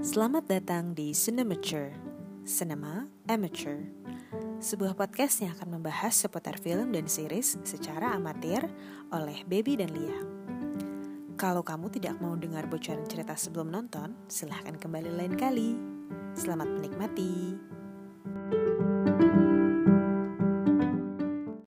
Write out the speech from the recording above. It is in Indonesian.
Selamat datang di Cinemature, Cinema Amateur, sebuah podcast yang akan membahas seputar film dan series secara amatir oleh Baby dan Lia. Kalau kamu tidak mau dengar bocoran cerita sebelum nonton, silahkan kembali lain kali. Selamat menikmati.